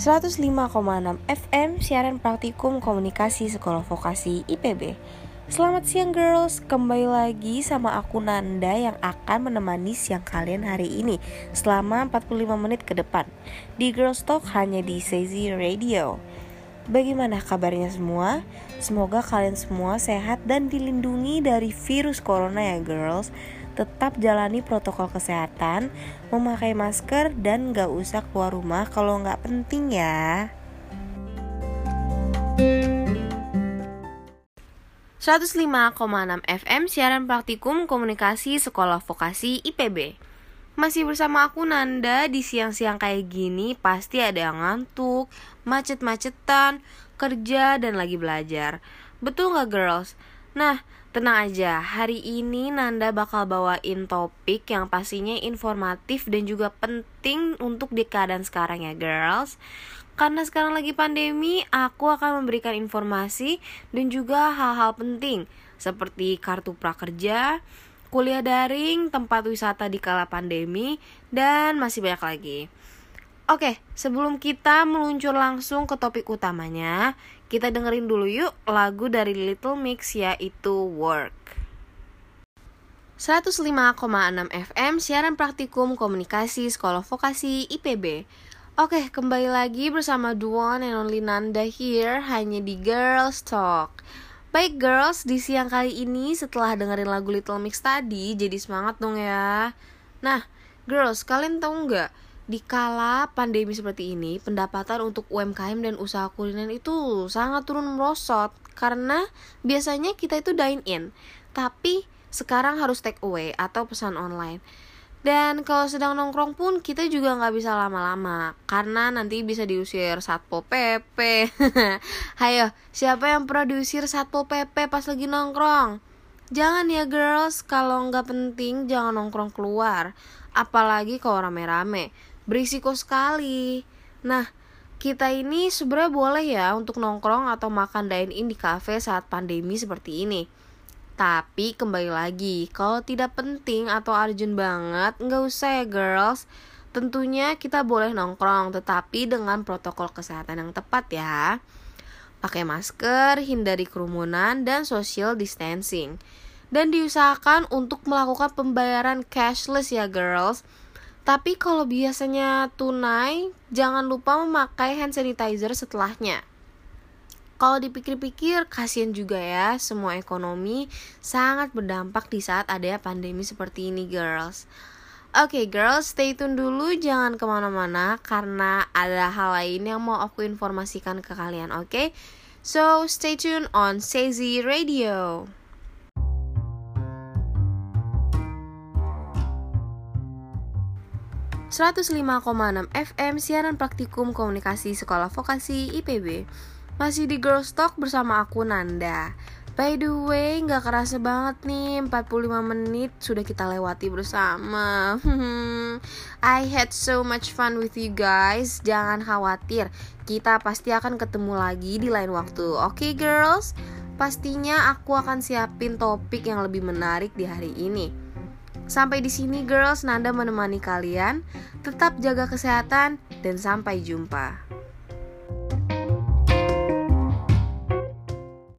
105,6 FM siaran praktikum komunikasi sekolah vokasi IPB. Selamat siang girls, kembali lagi sama aku Nanda yang akan menemani siang kalian hari ini selama 45 menit ke depan di Girls Talk hanya di Sezi Radio. Bagaimana kabarnya semua? Semoga kalian semua sehat dan dilindungi dari virus corona ya girls tetap jalani protokol kesehatan, memakai masker, dan gak usah keluar rumah kalau nggak penting ya. 105,6 FM siaran praktikum komunikasi sekolah vokasi IPB. Masih bersama aku Nanda di siang-siang kayak gini pasti ada yang ngantuk, macet-macetan, kerja dan lagi belajar. Betul nggak girls? Nah, Tenang aja, hari ini Nanda bakal bawain topik yang pastinya informatif dan juga penting untuk di keadaan sekarang ya girls. Karena sekarang lagi pandemi, aku akan memberikan informasi dan juga hal-hal penting Seperti kartu prakerja, kuliah daring, tempat wisata di kala pandemi, dan masih banyak lagi Oke, sebelum kita meluncur langsung ke topik utamanya, kita dengerin dulu yuk lagu dari Little Mix yaitu Work. 105,6 FM siaran praktikum komunikasi sekolah vokasi IPB. Oke, kembali lagi bersama Duan and Only Nanda here hanya di Girls Talk. Baik girls, di siang kali ini setelah dengerin lagu Little Mix tadi, jadi semangat dong ya. Nah, girls, kalian tahu nggak? Di kala pandemi seperti ini, pendapatan untuk UMKM dan usaha kuliner itu sangat turun merosot karena biasanya kita itu dine in, tapi sekarang harus take away atau pesan online. Dan kalau sedang nongkrong pun kita juga nggak bisa lama-lama karena nanti bisa diusir satpol pp. Hayo, siapa yang pernah diusir satpol pp pas lagi nongkrong? Jangan ya girls, kalau nggak penting jangan nongkrong keluar, apalagi kalau rame-rame berisiko sekali. Nah, kita ini sebenarnya boleh ya untuk nongkrong atau makan dine in di cafe saat pandemi seperti ini. Tapi kembali lagi, kalau tidak penting atau urgent banget, nggak usah ya girls. Tentunya kita boleh nongkrong, tetapi dengan protokol kesehatan yang tepat ya. Pakai masker, hindari kerumunan, dan social distancing. Dan diusahakan untuk melakukan pembayaran cashless ya girls tapi kalau biasanya tunai, jangan lupa memakai hand sanitizer setelahnya. Kalau dipikir-pikir, kasihan juga ya, semua ekonomi sangat berdampak di saat ada pandemi seperti ini, girls. Oke, okay, girls, stay tune dulu, jangan ke mana-mana, karena ada hal lain yang mau aku informasikan ke kalian, oke? Okay? So, stay tune on Sezi Radio. 105,6 FM siaran praktikum komunikasi sekolah vokasi IPB Masih di Girls Talk bersama aku Nanda. By the way, nggak kerasa banget nih 45 menit sudah kita lewati bersama. I had so much fun with you guys. Jangan khawatir, kita pasti akan ketemu lagi di lain waktu. Oke okay, girls? Pastinya aku akan siapin topik yang lebih menarik di hari ini Sampai di sini girls, Nanda menemani kalian. Tetap jaga kesehatan dan sampai jumpa.